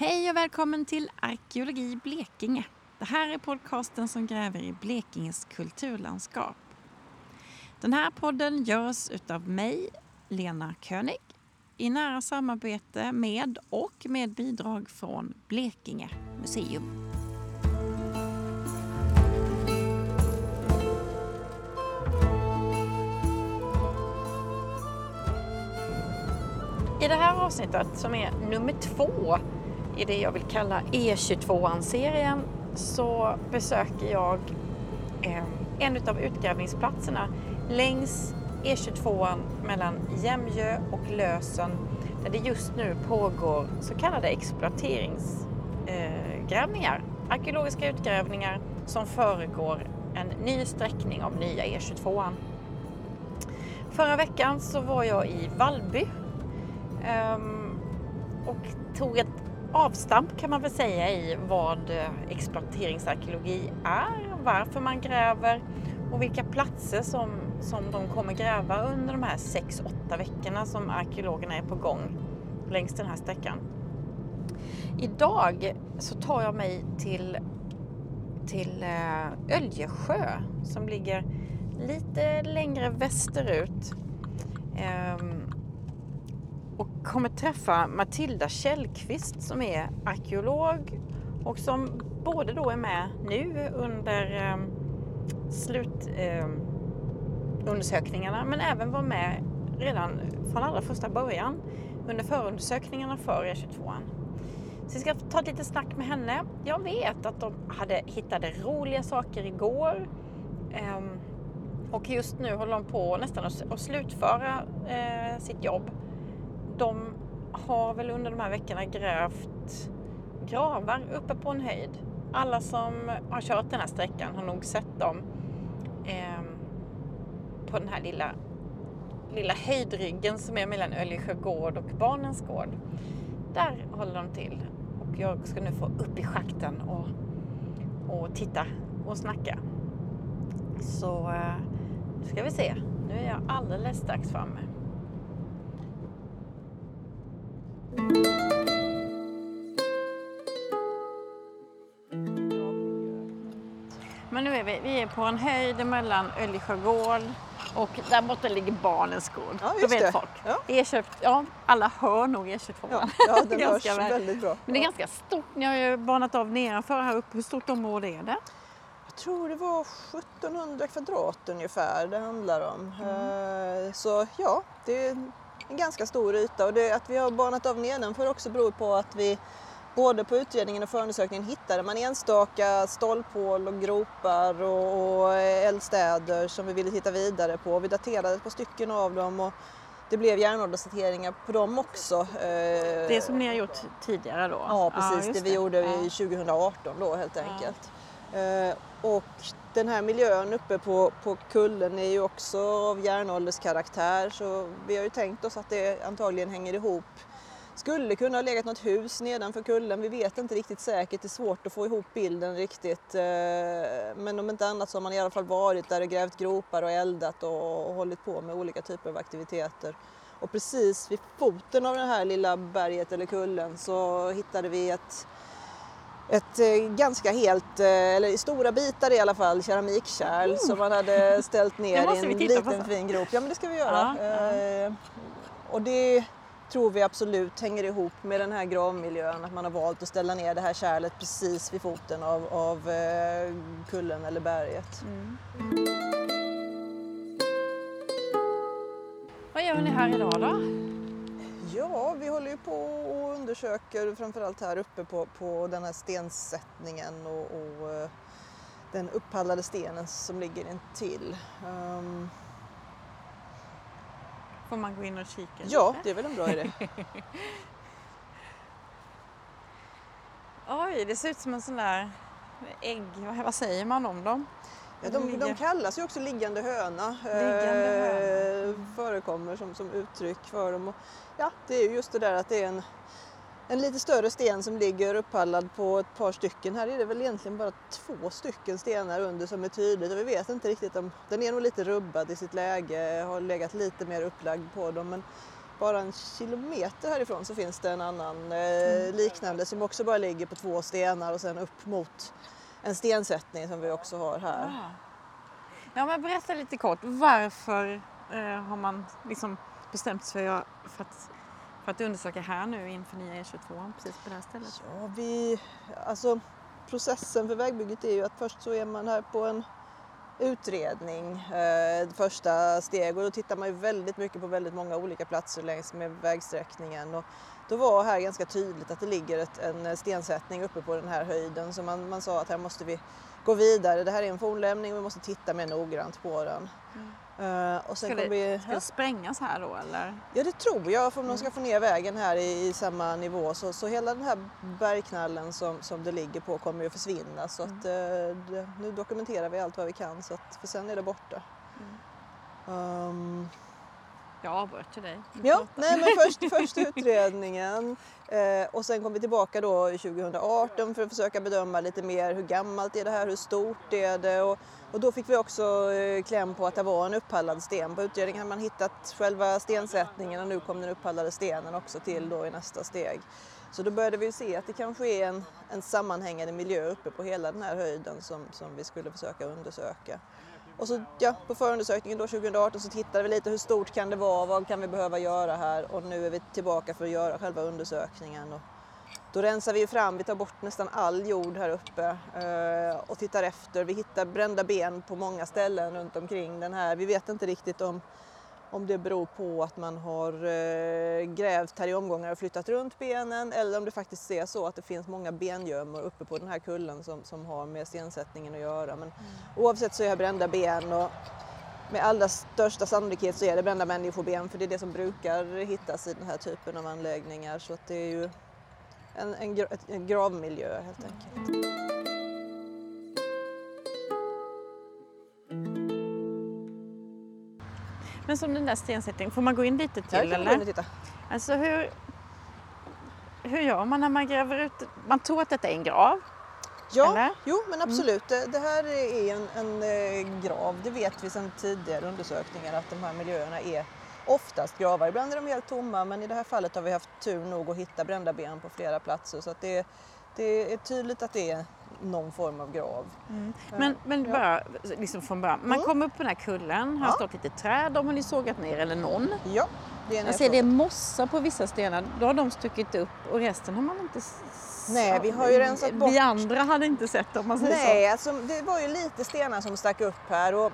Hej och välkommen till Arkeologi Blekinge. Det här är podcasten som gräver i Blekinges kulturlandskap. Den här podden görs utav mig, Lena König, i nära samarbete med och med bidrag från Blekinge museum. I det här avsnittet som är nummer två i det jag vill kalla E22-serien så besöker jag eh, en av utgrävningsplatserna längs E22 mellan Jämjö och Lösen där det just nu pågår så kallade exploateringsgrävningar. Eh, arkeologiska utgrävningar som föregår en ny sträckning av nya E22. Förra veckan så var jag i Vallby ehm, och tog ett avstamp kan man väl säga i vad eh, exploateringsarkeologi är, varför man gräver och vilka platser som, som de kommer gräva under de här 6-8 veckorna som arkeologerna är på gång längs den här sträckan. Idag så tar jag mig till, till eh, Öljesjö som ligger lite längre västerut ehm, och kommer träffa Matilda Källqvist som är arkeolog och som både då är med nu under eh, slutundersökningarna ehm, eh, men även var med redan från allra första början under förundersökningarna för E22. Så vi ska ta ett litet snack med henne. Jag vet att de hade, hittade roliga saker igår Eh, och just nu håller de på nästan att slutföra eh, sitt jobb de har väl under de här veckorna grävt gravar uppe på en höjd. Alla som har kört den här sträckan har nog sett dem eh, på den här lilla, lilla höjdryggen som är mellan Öljesjö gård och Barnens gård. Där håller de till och jag ska nu få upp i schakten och, och titta och snacka. Så eh, nu ska vi se. Nu är jag alldeles strax framme. Men nu är vi, vi är på en höjd mellan Öljesjö gård och där borta ligger Barnens gård. Ja, Då vet det. folk. Ja. E22, ja, alla hör nog E22. Ja, ja den hörs väl. väldigt bra. Men det är ganska stort. Ni har ju banat av nedanför här uppe. Hur stort område är det? Jag tror det var 1700 kvadrat ungefär det handlar om. Eh, Så ja, det är en ganska stor yta och det, att vi har banat av nedanför också beror på att vi både på utredningen och förundersökningen hittade man enstaka stolphål och gropar och, och eldstäder som vi ville titta vidare på. Vi daterade ett par stycken av dem och det blev järnåldersdateringar på dem också. Eh, Det som ni har gjort tidigare då? Ja, precis. just det vi gjorde Ja. i 2018 då helt Ja. enkelt. Eh, och den här miljön uppe på, på kullen är ju också av järnålderskaraktär så vi har ju tänkt oss att det antagligen hänger ihop. Skulle kunna ha legat något hus nedanför kullen, vi vet inte riktigt säkert, det är svårt att få ihop bilden riktigt. Eh, men om inte annat så har man i alla fall varit där och grävt gropar och eldat och, och hållit på med olika typer av aktiviteter. Och precis vid foten av det här lilla berget eller kullen så hittade vi ett, ett eh, ganska helt, eh, eller i stora bitar i alla fall, keramikkärl som man hade ställt ner i en liten fin grop. Ja men det ska vi göra. Ja, ja. Eh, Och det tror vi absolut hänger ihop med den här gravmiljön, att man har valt att ställa ner det här kärlet precis vid foten av, av kullen eller berget. Mm. Vad gör ni här idag då? Ja, vi håller ju på och undersöker framförallt här uppe på, på den här stensättningen och, och eh, den upphallade stenen som ligger intill. Um, Får man gå in och kika ja, lite? det är väl en bra idé. Oj, det ser ut som en sån där ägg, vad säger man om dem? Ja, de, de kallas ju också liggande höna. Liggande höna. Eh, förekommer som, som uttryck för dem. Och, ja, det är ju just det där att det är en, en lite större sten som ligger upphallad på ett par stycken. Här är det väl egentligen bara två stycken stenar under som är tydligt och vi vet inte riktigt om den är nog lite rubbad i sitt läge, har legat lite mer upplagd på dem. Men bara en kilometer härifrån så finns det en annan eh, liknande som också bara ligger på två stenar och sen upp mot en stensättning som vi också har här. Ah. Ja, men berätta lite kort, varför eh, har man liksom bestämt sig för, för, att, för att undersöka här nu inför nya E22 precis på det här stället? Ja, vi, alltså, processen för vägbygget är ju att först så är man här på en utredning, eh, första steg och då tittar man ju väldigt mycket på väldigt många olika platser längs med vägsträckningen. Och då var här ganska tydligt att det ligger ett, en stensättning uppe på den här höjden så man, man sa att här måste vi gå vidare. Det här är en fornlämning och vi måste titta mer noggrant på den. Mm. Uh, och sen ska, det, vi, ska det sprängas här då eller? Ja det tror jag, för om de ska få ner vägen här i, i samma nivå så, så hela den här bergknallen som, som det ligger på kommer ju att försvinna. Så att, uh, det, nu dokumenterar vi allt vad vi kan så att, för sen är det borta. Um, jag avbröt till dig. Ja, nej, men först, först utredningen eh, och sen kom vi tillbaka då 2018 för att försöka bedöma lite mer hur gammalt är det här, hur stort är det och, och då fick vi också eh, kläm på att det var en upphallad sten. På utredningen hade man hittat själva stensättningen och nu kom den upphallade stenen också till då i nästa steg. Så då började vi se att det kanske är en, en sammanhängande miljö uppe på hela den här höjden som, som vi skulle försöka undersöka. Och så ja, på förundersökningen då 2018 så tittade vi lite hur stort kan det vara, vad kan vi behöva göra här och nu är vi tillbaka för att göra själva undersökningen. Och då rensar vi fram, vi tar bort nästan all jord här uppe eh, och tittar efter. Vi hittar brända ben på många ställen runt omkring den här. Vi vet inte riktigt om om det beror på att man har eh, grävt här i omgångar och flyttat runt benen eller om det faktiskt är så att det finns många bengömmor uppe på den här kullen som, som har med stensättningen att göra. Men mm. oavsett så är det brända ben och med allra största sannolikhet så är det brända människoben för det är det som brukar hittas i den här typen av anläggningar så det är ju en, en, en gravmiljö helt enkelt. Men som den där stensättningen, får man gå in lite till ja, eller? Titta. Alltså hur, hur gör man när man gräver ut? Man tror att detta är en grav? Ja, eller? jo men mm. absolut. Mm. Det, det, här är en, en eh, grav. Det vet vi sedan tidigare undersökningar att de här miljöerna är oftast gravar. Ibland är de helt tomma men i det här fallet har vi haft tur nog att hitta brända ben på flera platser så att det, det är tydligt att det är någon form av grav. Mm. Men, men ja. bara liksom från början, man mm. kommer upp på den här kullen, har ja. stått lite träd, de har ni sågat ner eller någon? Ja. Det är Jag ser det är mossa på vissa stenar, då har de stuckit upp och resten har man inte Nej, vi har ju rensat bort. Vi andra hade inte sett om man säger Nej, så. Alltså, det var ju lite stenar som stack upp här och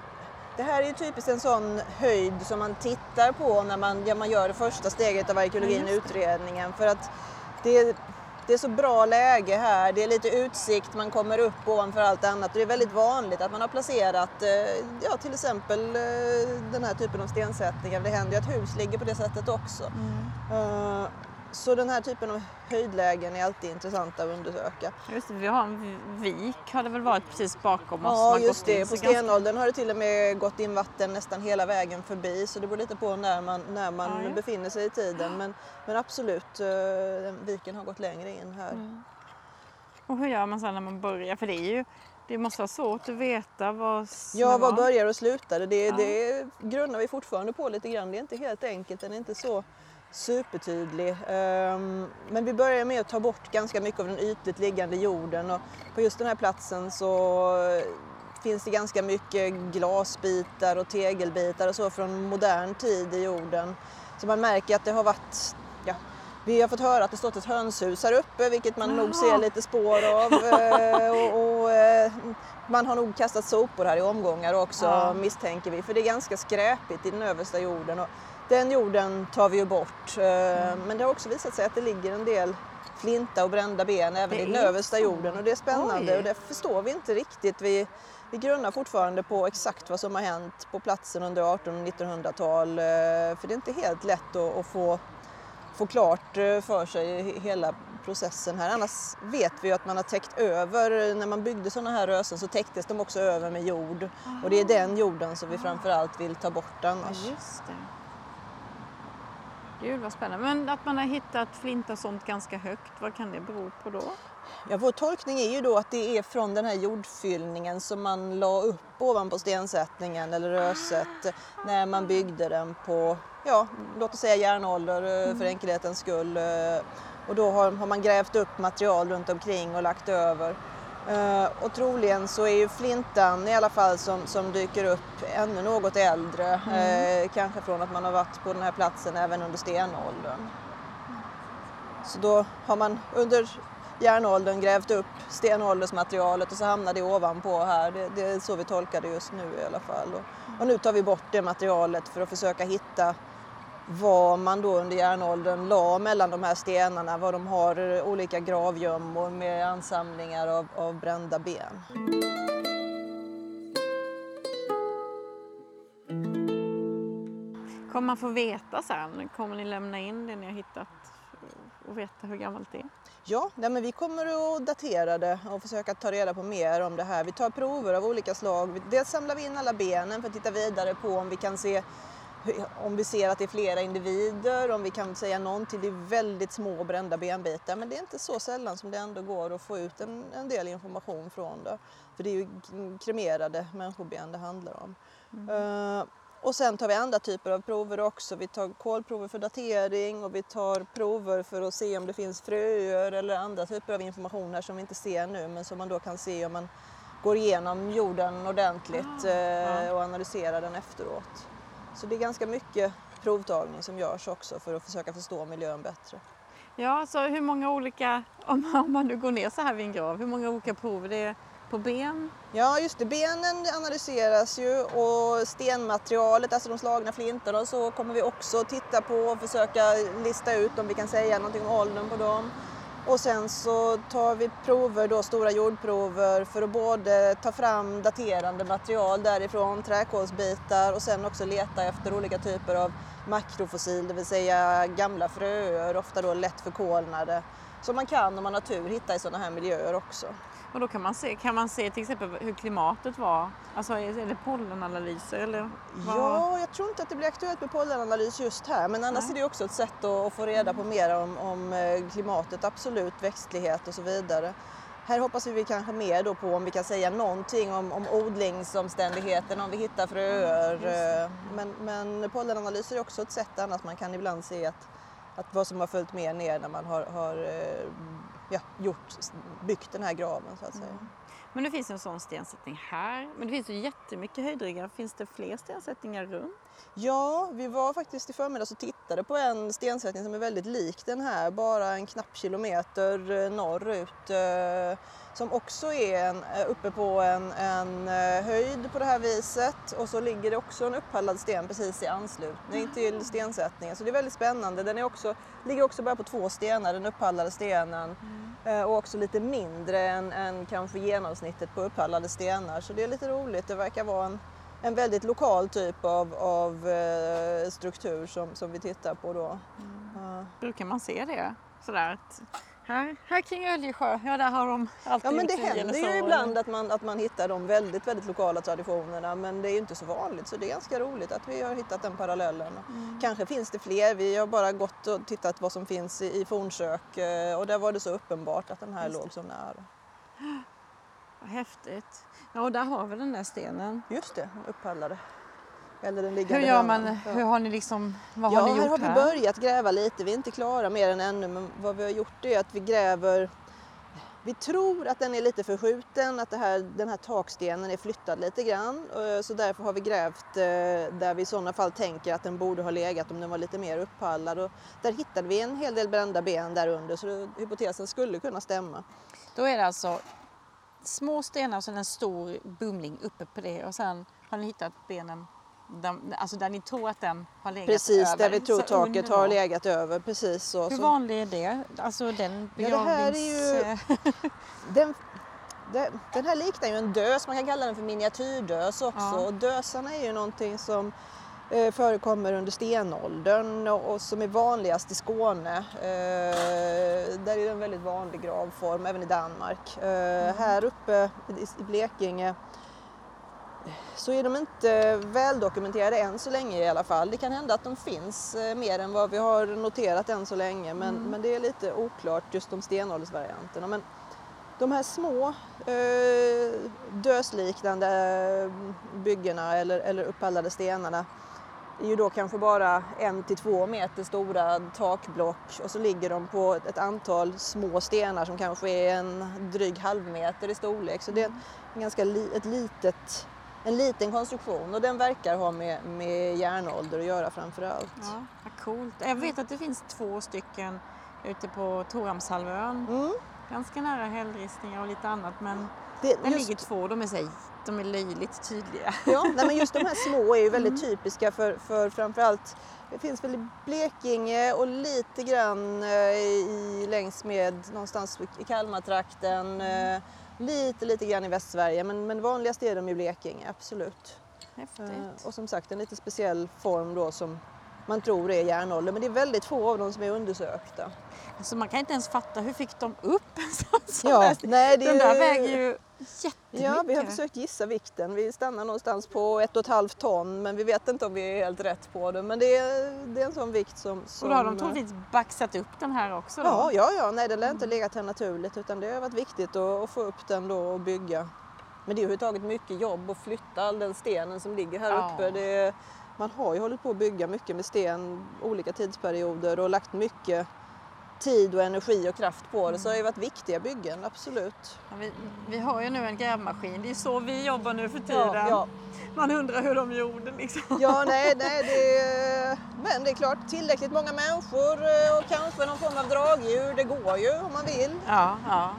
det här är typiskt en sån höjd som man tittar på när man, ja, man gör det första steget av arkeologin, utredningen. För att det, det är så bra läge här, det är lite utsikt, man kommer upp ovanför allt annat. Det är väldigt vanligt att man har placerat eh, ja, till exempel eh, den här typen av stensättningar. Det händer ju att hus ligger på det sättet också. Mm. Uh, så den här typen av höjdlägen är alltid intressanta att undersöka. Just det, vi har en vik har det väl varit precis bakom oss. Ja just det, på stenåldern har det till och med gått in vatten nästan hela vägen förbi så det beror lite på när man, när man ja, befinner sig i tiden. Men, men absolut, uh, viken har gått längre in här. Mm. Och hur gör man sen när man börjar? För det är ju det måste vara svårt att veta vad Ja, var börjar och slutar det? Ja. Det grunnar vi fortfarande på lite grann. Det är inte helt enkelt, den är inte så supertydlig. Ehm, men vi börjar med att ta bort ganska mycket av den ytligt liggande jorden och på just den här platsen så finns det ganska mycket glasbitar och tegelbitar och så från modern tid i jorden. Så man märker att det har varit ja, vi har fått höra att det stått ett hönshus här uppe vilket man Jaha. nog ser lite spår av. Eh, och, och, eh, man har nog kastat sopor här i omgångar också ja. misstänker vi för det är ganska skräpigt i den översta jorden. Och den jorden tar vi ju bort. Mm. Men det har också visat sig att det ligger en del flinta och brända ben även i den översta jorden och det är spännande Oj. och det förstår vi inte riktigt. Vi, vi grunnar fortfarande på exakt vad som har hänt på platsen under 1800 och 1900-tal för det är inte helt lätt att, att få, få klart eh, för sig hela processen här. Annars vet vi ju att man har täckt över, när man byggde sådana här rösen så täcktes de också över med jord Aha. och det är den jorden som vi framförallt vill ta bort annars. Ja. Gud vad spännande. Men att man har hittat flint och sånt ganska högt, vad kan det bero på då? Ja, vår tolkning är ju då att det är från den här jordfyllningen som man la upp ovanpå stensättningen eller röset när man byggde den på, ja, låt oss säga järnålder eh, för enkelhetens skull. Eh, Och då har, har man grävt upp material runt omkring och lagt över. Eh, Och troligen så är ju flintan i alla fall som, som dyker upp ännu något äldre. Eh, kanske från att man har varit på den här platsen även under stenåldern. Så då har man under järnåldern grävt upp stenåldersmaterialet och så hamnar det ovanpå här. Det, det är så vi tolkar det just nu i alla fall. Och, och nu tar vi bort det materialet för att försöka hitta vad man då under järnåldern la mellan de här stenarna, vad de har olika gravgömmor med ansamlingar av, av brända ben. Kommer man få veta sen? Kommer ni lämna in det ni har hittat och veta hur gammalt det är? Ja, nej men vi kommer att datera det och försöka ta reda på mer om det här. Vi tar prover av olika slag. Dels samlar vi in alla benen för att titta vidare på om vi kan se om vi ser att det är flera individer, om vi kan säga någonting. Det är väldigt små brända benbitar men det är inte så sällan som det ändå går att få ut en, en del information från det. För det är ju kremerade människoben det handlar om. Eh, och sen tar vi andra typer av prover också. Vi tar kolprover för datering och vi tar prover för att se om det finns fröer eller andra typer av information här som vi inte ser nu men som man då kan se om man går igenom jorden ordentligt Ah, eh, och analyserar den efteråt. Så det är ganska mycket provtagning som görs också för att försöka förstå miljön bättre. Ja, så hur många olika, om man, om man nu går ner så här vid en grav, hur många olika prover det är på ben? Ja just det, benen analyseras ju och stenmaterialet, alltså de slagna flintarna och så kommer vi också titta på och försöka lista ut om vi kan säga någonting om åldern på dem. Och sen så tar vi prover, då, stora jordprover för att både ta fram daterande material därifrån, träkolsbitar och sen också leta efter olika typer av makrofossil, det vill säga gamla fröer, ofta då lätt förkolnade, som man kan om man har tur hitta i sådana här miljöer också. Och då kan man se, kan man se till exempel hur klimatet var? Alltså är det pollenanalyser eller? vad? Ja, jag tror inte att det blir aktuellt med pollenanalys just här men annars Nej. är det också ett sätt att, få reda på mer om, om eh, klimatet, absolut, växtlighet och så vidare. Här hoppas vi kanske mer då på om vi kan säga någonting om, om odlingsomständigheterna, om vi hittar fröer. eh, Men, men pollenanalyser är också ett sätt annars man kan ibland se att, att vad som har följt med ner när man har, har eh, ja, gjort, byggt den här graven så att säga. Mm. Men det finns en sån stensättning här. Men det finns ju jättemycket höjdryggar. Finns det fler stensättningar runt? Ja, vi var faktiskt i förmiddags och tittade på en stensättning som är väldigt lik den här, bara en knapp kilometer eh, norrut. eh, Som också är en, eh, uppe på en, en höjd på det här viset och så ligger det också en upphallad sten precis i anslutning till stensättningen. Så det är väldigt spännande. Den är också, ligger också bara på två stenar, den upphallade stenen. Eh, Och också lite mindre än, än kanske genomsnittet på upphallade stenar. Så det är lite roligt. Det verkar vara en, en väldigt lokal typ av, av eh, struktur som, som vi tittar på då. Ja. Brukar man se det? Sådär att här, här kring Öljesjö, ja där har de alltid Ja men det händer så. ju ibland att man, att man hittar de väldigt, väldigt lokala traditionerna men det är ju inte så vanligt så det är ganska roligt att vi har hittat den parallellen. Kanske finns det fler, vi har bara gått och tittat vad som finns i, i fornsök eh, och där var det så uppenbart att den här Just låg så nära. Vad häftigt. Ja, och där har vi den där stenen. Just det, upphallade. Eller den liggande Hur gör man, Ja. hur har ni liksom, vad ja, har ni gjort här har vi här? börjat gräva lite. Vi är inte klara mer än ännu, men vad vi har gjort är att vi gräver vi tror att den är lite förskjuten, att här, den här takstenen är flyttad lite grann. eh, Så därför har vi grävt eh, där vi i sådana fall tänker att den borde ha legat om den var lite mer upphallad. Och där hittade vi en hel del brända ben där under så hypotesen skulle kunna stämma. Då är det alltså små stenar och sen en stor bumling uppe på det och sen har ni hittat benen där, alltså där ni tror att den har legat Precis över. där vi tror Så taket har legat över. Precis så. Hur vanlig är det? Alltså den Ja, det här är begravnings... ju- Den, den, den här liknar ju en dös, man kan kalla den för miniatyrdös också. Ja. Och dösarna är ju någonting som förekommer under stenåldern och, som är vanligast i Skåne. Eh, där är det en väldigt vanlig gravform, även i Danmark. Eh, Här uppe i, Blekinge så är de inte väldokumenterade än så länge i alla fall. Det kan hända att de finns eh, mer än vad vi har noterat än så länge men, mm. men det är lite oklart just de stenåldersvarianterna. Men de här små eh, dösliknande byggena eller, eller uppallade stenarna är ju då kanske bara en till två meter stora takblock och så ligger de på ett antal små stenar som kanske är en dryg halvmeter i storlek. Så det är en ganska li, ett litet, en liten konstruktion och den verkar ha med, med järnålder att göra framför allt. Ja, vad coolt. Jag vet att det finns två stycken ute på Torhamnshalvön. Mm. Ganska nära hällristningar och lite annat men det, det ligger två, de är så de är löjligt tydliga. Ja, nej, men just de här små är ju väldigt mm. typiska för, för framförallt det finns väl i Blekinge och lite grann eh, i, längs med någonstans i Kalmartrakten. Mm. Eh, lite, lite grann i Västsverige men, men vanligast är de i Blekinge, absolut. Häftigt. Eh, och som sagt en lite speciell form då som man tror är järnålder men det är väldigt få av dem som är undersökta. Alltså man kan inte ens fatta, hur fick de upp en sån ja, nej, det Den där väger ju jättemycket. Ja, vi har försökt gissa vikten. Vi stannar någonstans på ett och ett halvt ton men vi vet inte om vi är helt rätt på det. Men det är, det är en sån vikt som... som och då har de troligtvis baxat upp den här också? Då? Ja, ja, ja. Nej, den lär inte legat här naturligt utan det har varit viktigt att, att få upp den då och bygga. Men det är överhuvudtaget mycket jobb att flytta all den stenen som ligger här ja. uppe. Det, man har ju hållit på att bygga mycket med sten olika tidsperioder och lagt mycket tid och energi och kraft på det så det har ju varit viktiga byggen, absolut. Ja, vi, vi, har ju nu en grävmaskin, det är så vi jobbar nu för tiden. Ja, ja. Man undrar hur de gjorde liksom. Ja, nej, nej, det, men det är klart tillräckligt många människor eh, och kanske någon form av dragdjur, det går ju om man vill. Ja, ja.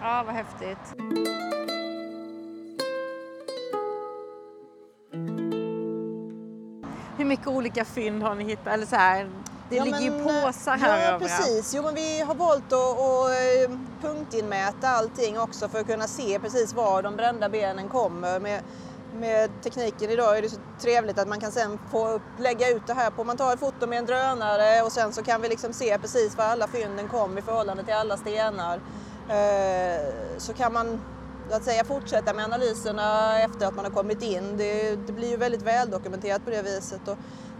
Ja, vad häftigt. Hur mycket olika fynd har ni hittat? Eller så här, det ja, ligger men, ju påsar här Ja, precis. Jo, men vi har valt att, att eh, punktinmäta allting också för att kunna se precis var de brända benen kommer. Med, med tekniken idag är det så trevligt att man kan sen få upp, lägga ut det här på, man tar ett foto med en drönare och sen så kan vi liksom se precis var alla fynden kom i förhållande till alla stenar. Eh, så kan man att säga, fortsätta med analyserna efter att man har kommit in. Det, det blir ju väldigt väldokumenterat på det viset. Och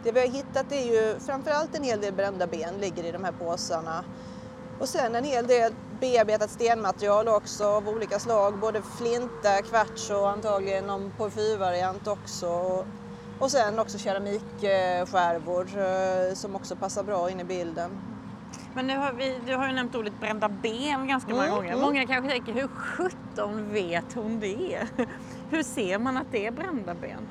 det vi har hittat är ju framförallt en hel del brända ben ligger i de här påsarna. Och sen en hel del bearbetat stenmaterial också av olika slag, både flinta, kvarts och antagligen någon porfyrvariant också. Och sen också keramikskärvor eh, som också passar bra in i bilden. Men nu har vi, du har ju nämnt ordet brända ben ganska många mm, gånger. Mm. Många kanske tänker, hur sjutton vet hon det? Hur ser man att det är brända ben?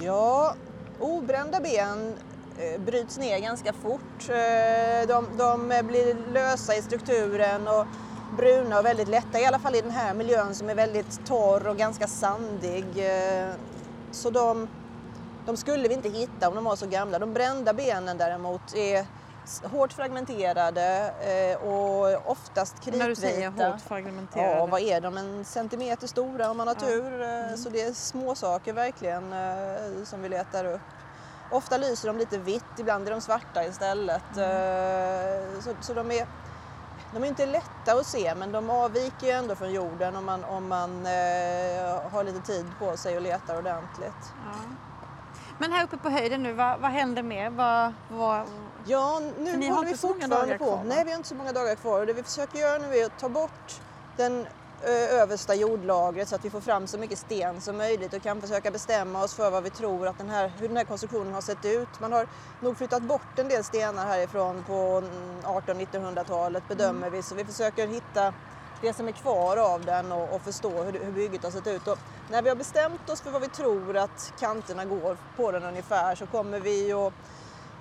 Ja, obrända ben eh, bryts ner ganska fort. Eh, de, de, blir lösa i strukturen och bruna och väldigt lätta, i alla fall i den här miljön som är väldigt torr och ganska sandig. Eh, så de, de skulle vi inte hitta om de var så gamla. De brända benen däremot är hårt fragmenterade och oftast kritvita. När du säger hårt fragmenterade? Ja, vad är de? En centimeter stora om man har tur. Mm. Så det är små saker verkligen som vi letar upp. Ofta lyser de lite vitt, ibland är de svarta istället. Mm. Så, så de är de är inte lätta att se men de avviker ju ändå från jorden om man, om man eh, har lite tid på sig och letar ordentligt. Ja. Men här uppe på höjden nu, vad, vad händer mer? Vad, vad... Ja, nu håller vi fortfarande på. Nej, vi har inte så många dagar kvar. Och det vi försöker göra nu är att ta bort den översta jordlagret så att vi får fram så mycket sten som möjligt och kan försöka bestämma oss för vad vi tror att den här, hur den här konstruktionen har sett ut. Man har nog flyttat bort en del stenar härifrån på 1800-1900-talet bedömer mm. vi så vi försöker hitta det som är kvar av den och, och förstå hur, hur bygget har sett ut. Och när vi har bestämt oss för vad vi tror att kanterna går på den ungefär så kommer vi att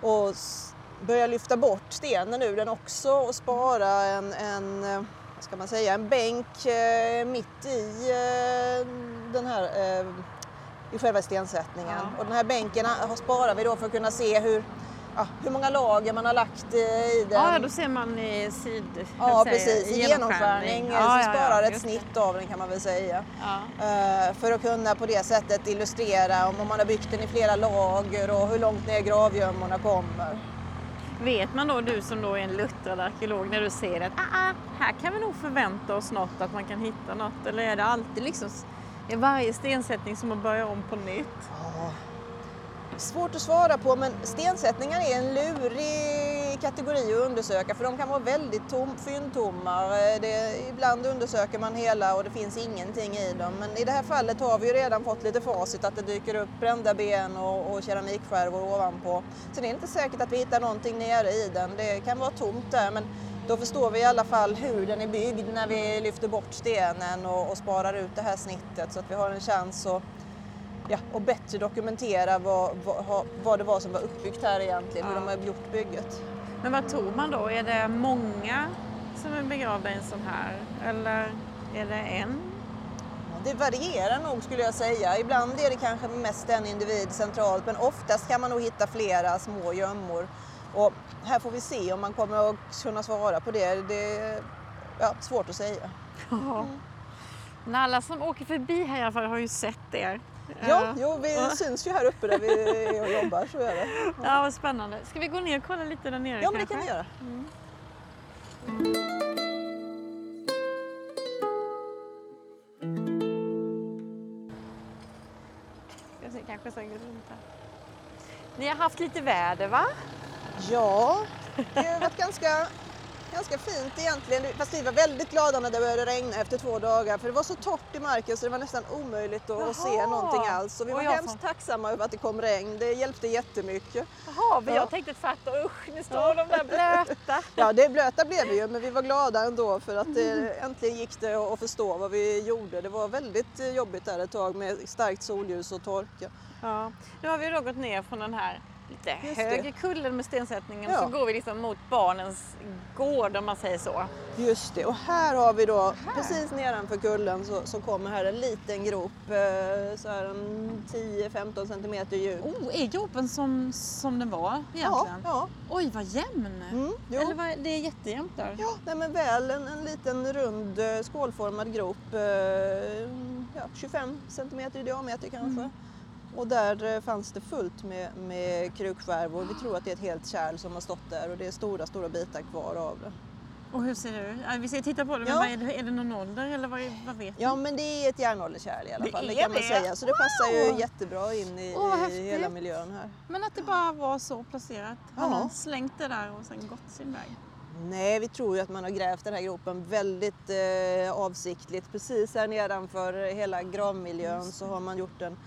och börja lyfta bort stenen ur den också och spara en, en ska man säga, en bänk eh, mitt i eh, den här eh, i själva stensättningen. Ja. Och den här bänken sparar vi då för att kunna se hur, ja, hur många lager man har lagt i den. Ja, då ser man i sid... Ja, precis. I genomskärning ja, så sparar ja, ett snitt det. av den kan man väl säga. Uh, för att kunna på det sättet illustrera om man har byggt den i flera lager och hur långt ner gravgömmorna kommer. Vet man då, du som då är en luttrad arkeolog, när du ser att ah, ah, här kan vi nog förvänta oss något, att man kan hitta något? Eller är det alltid liksom Är varje stensättning som att börja om på nytt? Ja. Svårt att svara på men stensättningar är en lurig kategori att undersöka för de kan vara väldigt tom, fyndtomma. Ibland undersöker man hela och det finns ingenting i dem men i det här fallet har vi ju redan fått lite facit att det dyker upp brända ben och, och keramikskärvor ovanpå. Är det inte säkert att vi hittar någonting nere i den. Det kan vara tomt där men då förstår vi i alla fall hur den är byggd när vi lyfter bort stenen och, och sparar ut det här snittet så att vi har en chans att ja, och bättre dokumentera vad, vad, vad det var som var uppbyggt här egentligen, hur de har gjort bygget. Men vad tror man då? Är det många som är begravda i en sån här eller är det en? Det varierar nog skulle jag säga. Ibland är det kanske mest en individ centralt men oftast kan man nog hitta flera små gömmor. Och här får vi se om man kommer att kunna svara på det. Det är ja, svårt att säga. Mm. Men alla som åker förbi här i alla fall har ju sett er. Ja, jo, vi ja. syns ju här uppe där vi är och jobbar, så är det. Ja. ja, vad spännande. Ska vi gå ner och kolla lite där nere Ja, men det kan vi göra. Mm. Jag ser kanske så runt här. Ni har haft lite väder va? Ja, det har varit ganska ganska fint egentligen. Fast vi var väldigt glada när det började regna efter två dagar för det var så torrt i marken så det var nästan omöjligt att Jaha. se någonting alls. Så vi var hemskt som... tacksamma över att det kom regn. Det hjälpte jättemycket. Jaha, men ja. jag tänkte tvärtom. Usch, nu står ja. de där blöta. ja, det blöta blev det ju men vi var glada ändå för att det, mm. äntligen gick det att förstå vad vi gjorde. Det var väldigt jobbigt där ett tag med starkt solljus och torka. Ja. Nu har vi då gått ner från den här lite Just högre kullen med stensättningen ja. så går vi liksom mot barnens gård om man säger så. Just det, och här har vi då här. precis nedanför kullen så, så kommer här en liten grop, eh, så här en 10-15 centimeter djup. Oh, är gropen som, som den var egentligen? Ja. ja. Oj, vad jämn! Mm, Eller vad, det är jättejämnt där. Ja, nej, men väl en, en liten rund eh, skålformad grop, eh, ja, 25 centimeter i diameter kanske. Mm. Och där eh, fanns det fullt med, med krukskärvor. Vi tror att det är ett helt kärl som har stått där och det är stora, stora bitar kvar av det. Och hur ser det ut? Vi ska titta på det, ja. men är, det, är det någon ålder eller vad, vad vet Ja, men det är ett järnålderskärl i alla fall, det, det kan man säga. Så det passar ju jättebra in i, oh, i hela miljön här. Men att det bara var så placerat? Har ja. någon slängt det där och sen gått sin väg? Nej, vi tror ju att man har grävt den här gropen väldigt eh, avsiktligt. Precis här nedanför hela gravmiljön så har man gjort en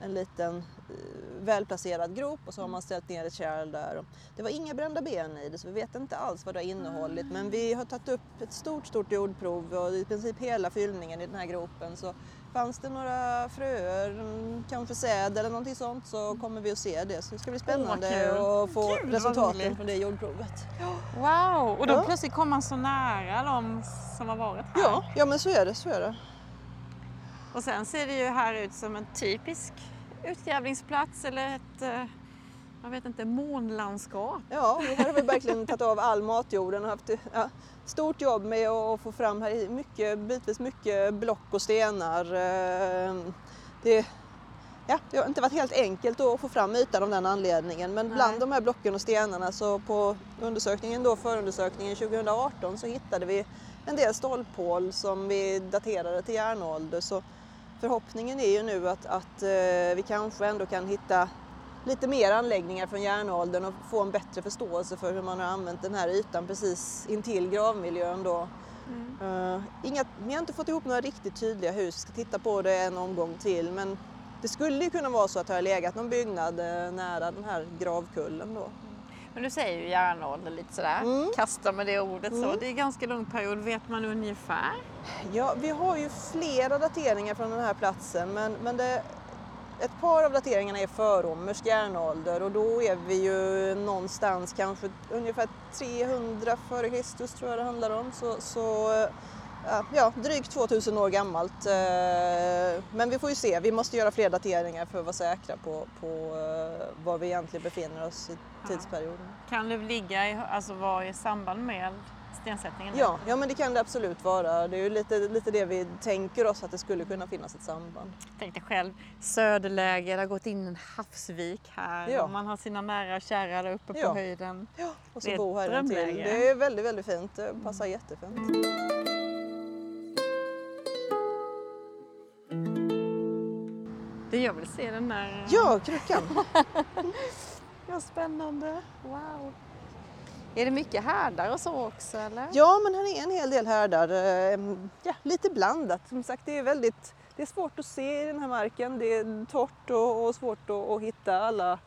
en liten eh, välplacerad grop och så har man ställt ner ett kärl där. Det var inga brända ben i det så vi vet inte alls vad det har innehållit men vi har tagit upp ett stort, stort jordprov och i princip hela fyllningen i den här gropen så fanns det några fröer, mm, kanske säd eller någonting sånt så kommer vi att se det. Så det ska bli spännande oh, att få Gud, resultaten från det jordprovet. Wow! Och då ja. plötsligt kom man så nära de som har varit här. Ja, ja men så är det. Så är det. Och sen ser det ju här ut som en typisk utgrävningsplats eller ett eh, jag vet inte, månlandskap. Ja, här har vi verkligen tagit av all matjorden och haft ja, stort jobb med att få fram här mycket, bitvis mycket block och stenar. Eh, det, ja, det har inte varit helt enkelt att få fram ytan av den anledningen men Nej. bland de här blocken och stenarna så på undersökningen då, förundersökningen 2018 så hittade vi en del stolphål som vi daterade till järnålder. Så förhoppningen är ju nu att, att eh, vi kanske ändå kan hitta lite mer anläggningar från järnåldern och få en bättre förståelse för hur man har använt den här ytan precis intill gravmiljön då. Mm. Uh, inga, vi har inte fått ihop några riktigt tydliga hus, vi ska titta på det en omgång till men det skulle ju kunna vara så att det har legat någon byggnad uh, nära den här gravkullen då. Men du säger ju järnålder lite sådär, mm. kasta med det ordet mm. så. Det är en ganska lång period, vet man ungefär? Ja, vi har ju flera dateringar från den här platsen men, men det, ett par av dateringarna är förromersk järnålder och då är vi ju någonstans kanske ungefär 300 före Kristus tror jag det handlar om. Så, så ja, drygt 2000 år gammalt. Eh, men vi får ju se, vi måste göra fler dateringar för att vara säkra på, på eh, var vi egentligen befinner oss i tidsperioden. Kan det ligga i, alltså vara i samband med stensättningen? Ja, ja, men det kan det absolut vara. Det är ju lite, lite det vi tänker oss att det skulle kunna finnas ett samband. Tänk dig själv, söderläge, det har gått in en havsvik här ja. och man har sina nära och kära där uppe ja. på höjden. Ja, och så bo här intill. Det är väldigt, väldigt fint. Det passar mm. jättefint. Jag vill se den där. Ja, krukan. Ja, spännande. Wow. Är det mycket härdar och så också eller? Ja, men här är en hel del härdar. eh, Ja, lite blandat. Som sagt, det är väldigt det är svårt att se i den här marken. Det är torrt och, och svårt att, att hitta alla,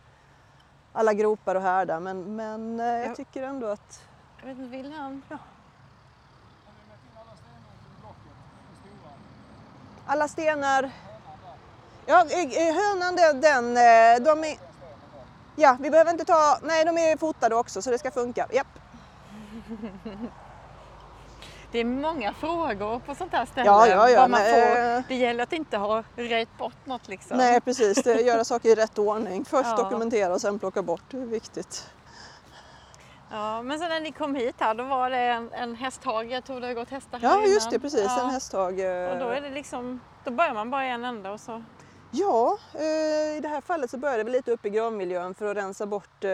alla gropar och härdar. Men, men eh, Ja. jag tycker ändå att Jag vet inte, vill han? alla stenar... Ja, eh, eh, hönan den, eh, de är... Ja, vi behöver inte ta... Nej, de är fotade också så det ska funka. Japp. Det är många frågor på sånt här ställe. Ja, ja, ja, man får. Det gäller att inte ha röjt bort något liksom. Nej, precis. Det, göra saker i rätt ordning. Först Ja. dokumentera och sen plocka bort. Det är viktigt. Ja, men sen när ni kom hit här då var det en, en hästhage. Jag tror det har gått hästar här Ja, just innan. det. Precis. Ja. En hästhage. Och då är det liksom, då börjar man bara i en ända och så. Ja, eh, i det här fallet så började vi lite upp i gravmiljön för att rensa bort, eh,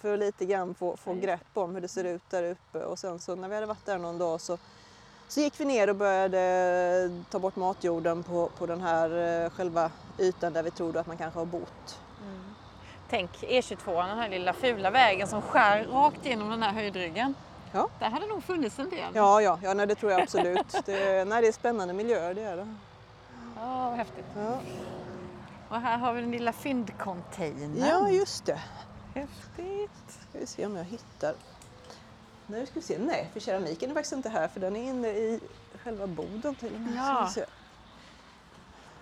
för att lite grann få, få grepp om hur det ser ut där uppe. Och sen så när vi hade varit där någon dag så, så gick vi ner och började ta bort matjorden på, på den här eh, själva ytan där vi trodde att man kanske har bott. Tänk E22, den här lilla fula vägen som skär rakt igenom den här höjdryggen. Ja. Där hade nog funnits en del. Ja, ja, ja nej, det tror jag absolut. Det, nej, det är spännande miljöer, det är det. Ja, vad häftigt. Ja, Och här har vi den lilla fyndcontainern. ja just det. Häftigt. Ska vi se om jag hittar. Nu ska vi se. Nej, för keramiken är faktiskt inte här för den är inne i själva boden till och med. Ja.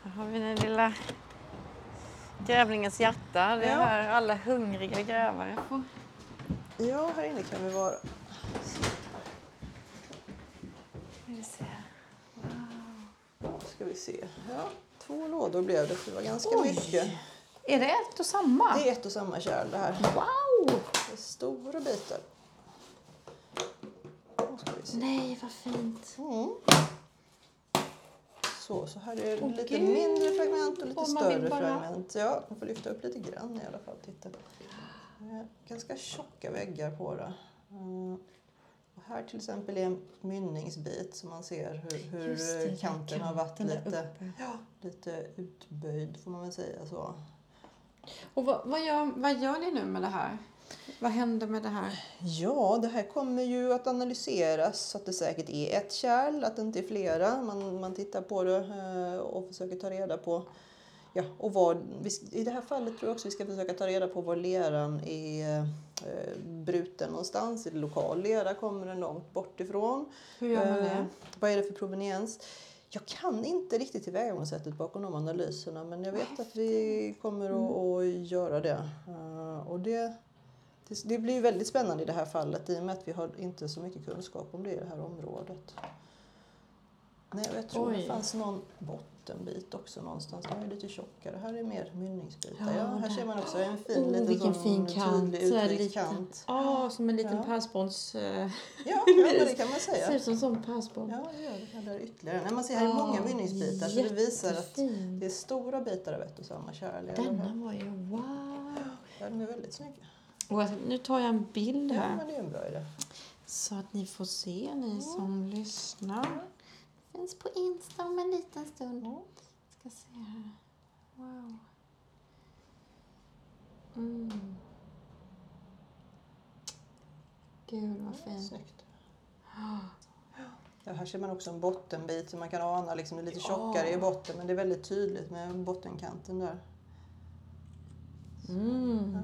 Här har vi den lilla grävlingens hjärta. Det är Ja. här alla hungriga grävare får. Ja, här inne kan vi vara. Ska vi se. Ska vi se. Ja, två lådor blev det, för det var ganska Oj. mycket. Är det ett och samma? Det är ett och samma kärl det här. Wow! Det är stora bitar. Nej, vad fint. Mm. Så, så här är det lite gud. mindre fragment och lite vill större bara- fragment. Ja, man får lyfta upp lite grann i alla fall. Titta. Är ganska tjocka väggar på det. Mm. Här till exempel är en mynningsbit som man ser hur, hur det, kanten har varit lite, ja, lite utböjd får man väl säga så. Och vad, vad, gör, vad gör ni nu med det här? Vad händer med det här? Ja, det här kommer ju att analyseras så att det säkert är ett kärl, att det inte är flera. Man, man tittar på det eh, och försöker ta reda på Ja, och var, I det här fallet tror jag också vi ska försöka ta reda på var leran är bruten någonstans. Det lokal lera? Kommer den långt bort ifrån? Hur gör man Eh, det? vad är det för proveniens? Jag kan inte riktigt tillvägagångssättet bakom de analyserna men jag vet att vi kommer att, att göra det. Eh, och det, det. Blir väldigt spännande i det här fallet i och med att vi har inte så mycket kunskap om det i det här området. Nej, och jag tror Oj. det fanns någon bottenbit också någonstans. Den är lite tjockare. Här är mer mynningsbitar. Ja, Ja, här ser man också en fin Oh, liten fin kant. tydlig liten. kant. Ja, som en liten Ja. pärlspons. eh, Ja, ja, det kan man Ser säga. ut som en sån pärlspons. Ja, det gör det. Här där ytterligare. Nej, man ser här är många Ja, mynningsbitar så det visar att det är stora bitar av ett och samma kärl. Denna var ju wow. Ja, de är väldigt snygga. Och nu tar jag en bild Ja, här. men det är en bra idé. Så att ni får se, ni som lyssnar. Finns på Insta om en liten stund. Ja. Ska se här. Wow. Mm. Gud vad fint. Snyggt. Ja, här ser man också en bottenbit som man kan ana liksom, det är lite tjockare i botten men det är väldigt tydligt med bottenkanten där. Mm.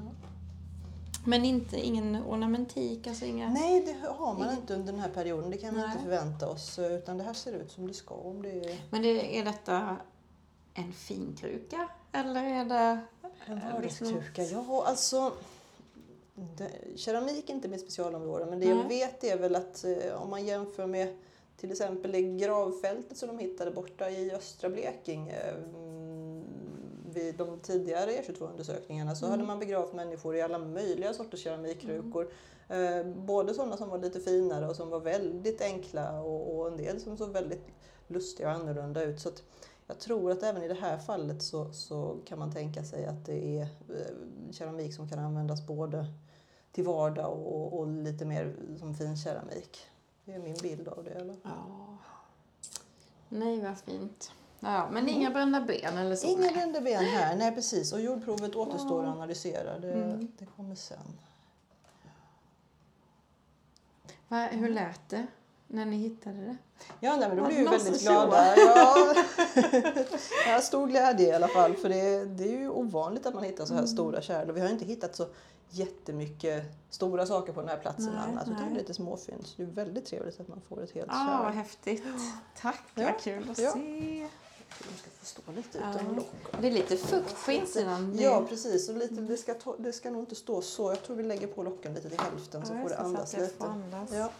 Men inte, ingen ornamentik, alltså inga... Nej, det har man inte under den här perioden. Det kan vi inte förvänta oss. Utan det här ser ut som det ska. Om det är Men det, är detta en finkruka? Eller är det... en Eh, liksom- vardagskruka. Ja, alltså. Det, keramik är inte mitt specialområde men det jag Nej. vet är väl att eh, om man jämför med till exempel det gravfältet som de hittade borta i östra Blekinge mm, vid de tidigare E22-undersökningarna så Mm. hade man begravt människor i alla möjliga sorters keramikkrukor. Eh, både sådana som var lite finare och som var väldigt enkla och, och en del som såg väldigt lustiga och annorlunda ut. Så jag tror att även i det här fallet så, så kan man tänka sig att det är eh, keramik som kan användas både till vardag och, och lite mer som fin keramik. Det är min bild av det. Eller? Ja. Nej, vad fint. Ja, men inga brända ben eller så? Inga brända ben här, nej precis. Och jordprovet återstår att analysera. Det, Mm. det kommer sen. Va, hur lät det när ni hittade det? Ja, nej, men då vi någon väldigt glada. Ja. Har stor glädje i alla fall. För det, det är ju ovanligt att man hittar så här Mm. stora kärl. Och vi har ju inte hittat så jättemycket stora saker på den här platsen Nej, annars. Utan lite småfynd. Så det är väldigt trevligt att man får ett helt Ja, ah, kärl. häftigt. Tack, Ja, vad kul att ja. se. De ska få stå lite Ja. utan lock. Det är lite fukt på insidan. Det- Ja, precis. Och lite, det, ska ta, det ska nog inte stå så. Jag tror vi lägger på locken lite till hälften så Ja, får det så att andas lite. får andas. Ja.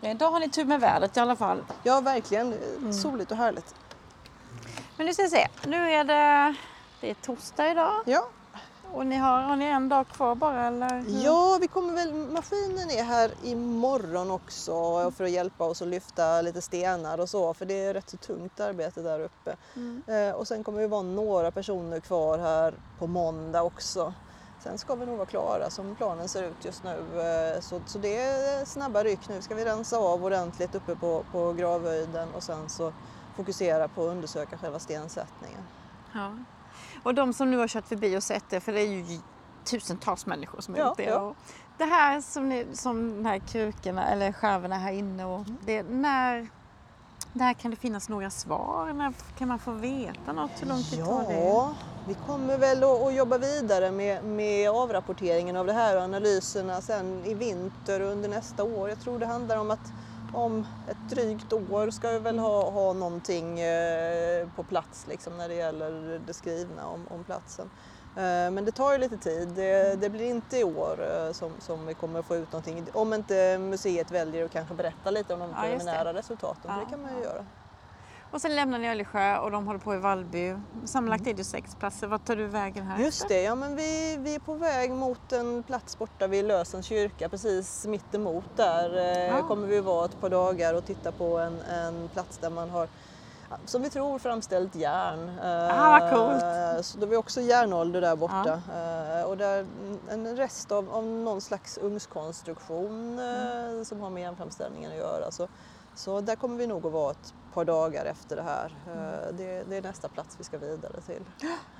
Ja, Idag har ni tur med vädret i alla fall. ja, verkligen. Mm. Soligt och härligt. Men nu ska vi se. Nu är det, det är torsdag idag Ja, och ni har, har ni en dag kvar bara eller? Ja, vi kommer väl, maskinen är här imorgon också för att hjälpa oss att lyfta lite stenar och så, för det är rätt så tungt arbete där uppe. Mm. Eh, och sen kommer vi vara några personer kvar här på måndag också. Sen ska vi nog vara klara som planen ser ut just nu. Eh, så, så det är snabba ryck nu. Ska vi rensa av ordentligt uppe på, på gravhöjden och sen så fokusera på att undersöka själva stensättningen. Ja. Och de som nu har kört förbi och sett det, för det är ju tusentals människor som har Ja, gjort det. ja. Det här som, ni, som de här krukorna eller skärvorna här inne, och Mm. det, när, där kan det finnas några svar? När kan man få veta något? Hur lång tid tar det? Ja, vi kommer väl att, att jobba vidare med, med avrapporteringen av det här och analyserna sen i vinter och under nästa år. Jag tror det handlar om att om ett drygt år ska vi väl ha, ha någonting eh, på plats liksom, när det gäller det skrivna om, om platsen. Eh, Men det tar ju lite tid. Det, det blir inte i år eh, som, som vi kommer att få ut någonting. Om inte museet väljer att kanske berätta lite om de Ja, preliminära resultaten. för Ja, det kan man ju ja. göra. Och sen lämnar ni Öljsjö och de håller på i Vallby. Sammanlagt är det sex platser. Vart tar du vägen här? Mm. Just det, ja men vi, vi är på väg mot en plats borta vid Lösens kyrka, precis mitt emot där eh, Ja. kommer vi vara ett par dagar och titta på en, en plats där man har ja, som vi tror framställt järn. Eh, Ah, vad coolt. Så då har vi också järnålder där borta. Eh, och där en rest av, av någon slags ugnskonstruktion eh, som har med järnframställningen att göra. Så, så där kommer vi nog att vara ett par dagar efter det här. Eh, det, det är nästa plats vi ska vidare till.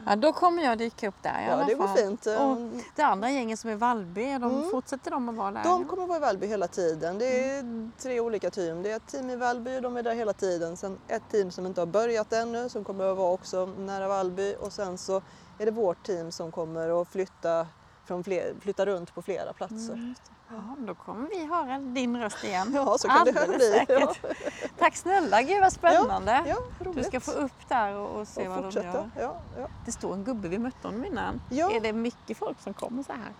Ja, då kommer jag dyka upp där i Ja, alla det går fall. fint. Och det andra gänget som är Vallby, de Mm. fortsätter de att vara där? De kommer vara i Vallby hela tiden. Det är tre olika team. Det är ett team i Vallby de är där hela tiden. Sen ett team som inte har börjat ännu som kommer att vara också nära Vallby och sen så är det vårt team som kommer att flytta, från fler, flytta runt på flera platser. Mm. Ja, då kommer vi höra din röst igen. Ja, så kan det Alldeles bli. säkert. Tack snälla, gud vad spännande. Ja, Du roligt. ska få upp där och, och se och vad de fortsätta. gör. Ja, ja. Det står en gubbe, vi mötte honom innan. Ja. Är det mycket folk som kommer så här?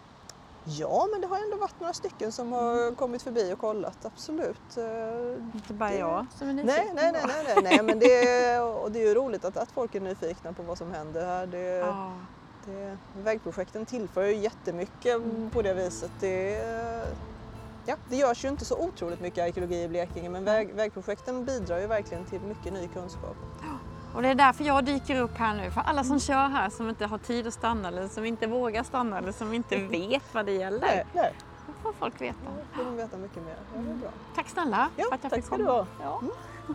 ja, men det har ändå varit några stycken som har kommit förbi och kollat, absolut. Eh, Inte bara Det- jag som är nyfiken. Nej, nej, nej, nej, nej, nej men det är, och det är ju roligt att, att folk är nyfikna på vad som händer här. Det, Ja. Det, vägprojekten tillför ju jättemycket på det viset. Det, ja, det görs ju inte så otroligt mycket arkeologi i Blekinge men väg, vägprojekten bidrar ju verkligen till mycket ny kunskap. Och det är därför jag dyker upp här nu. För alla som kör här som inte har tid att stanna eller som inte vågar stanna eller som inte vet vad det gäller. Nej, nej, Då får folk veta. då får de veta mycket mer. Ja, det är bra. Tack snälla Ja, för att jag tack fick ska du komma. ha. Ja.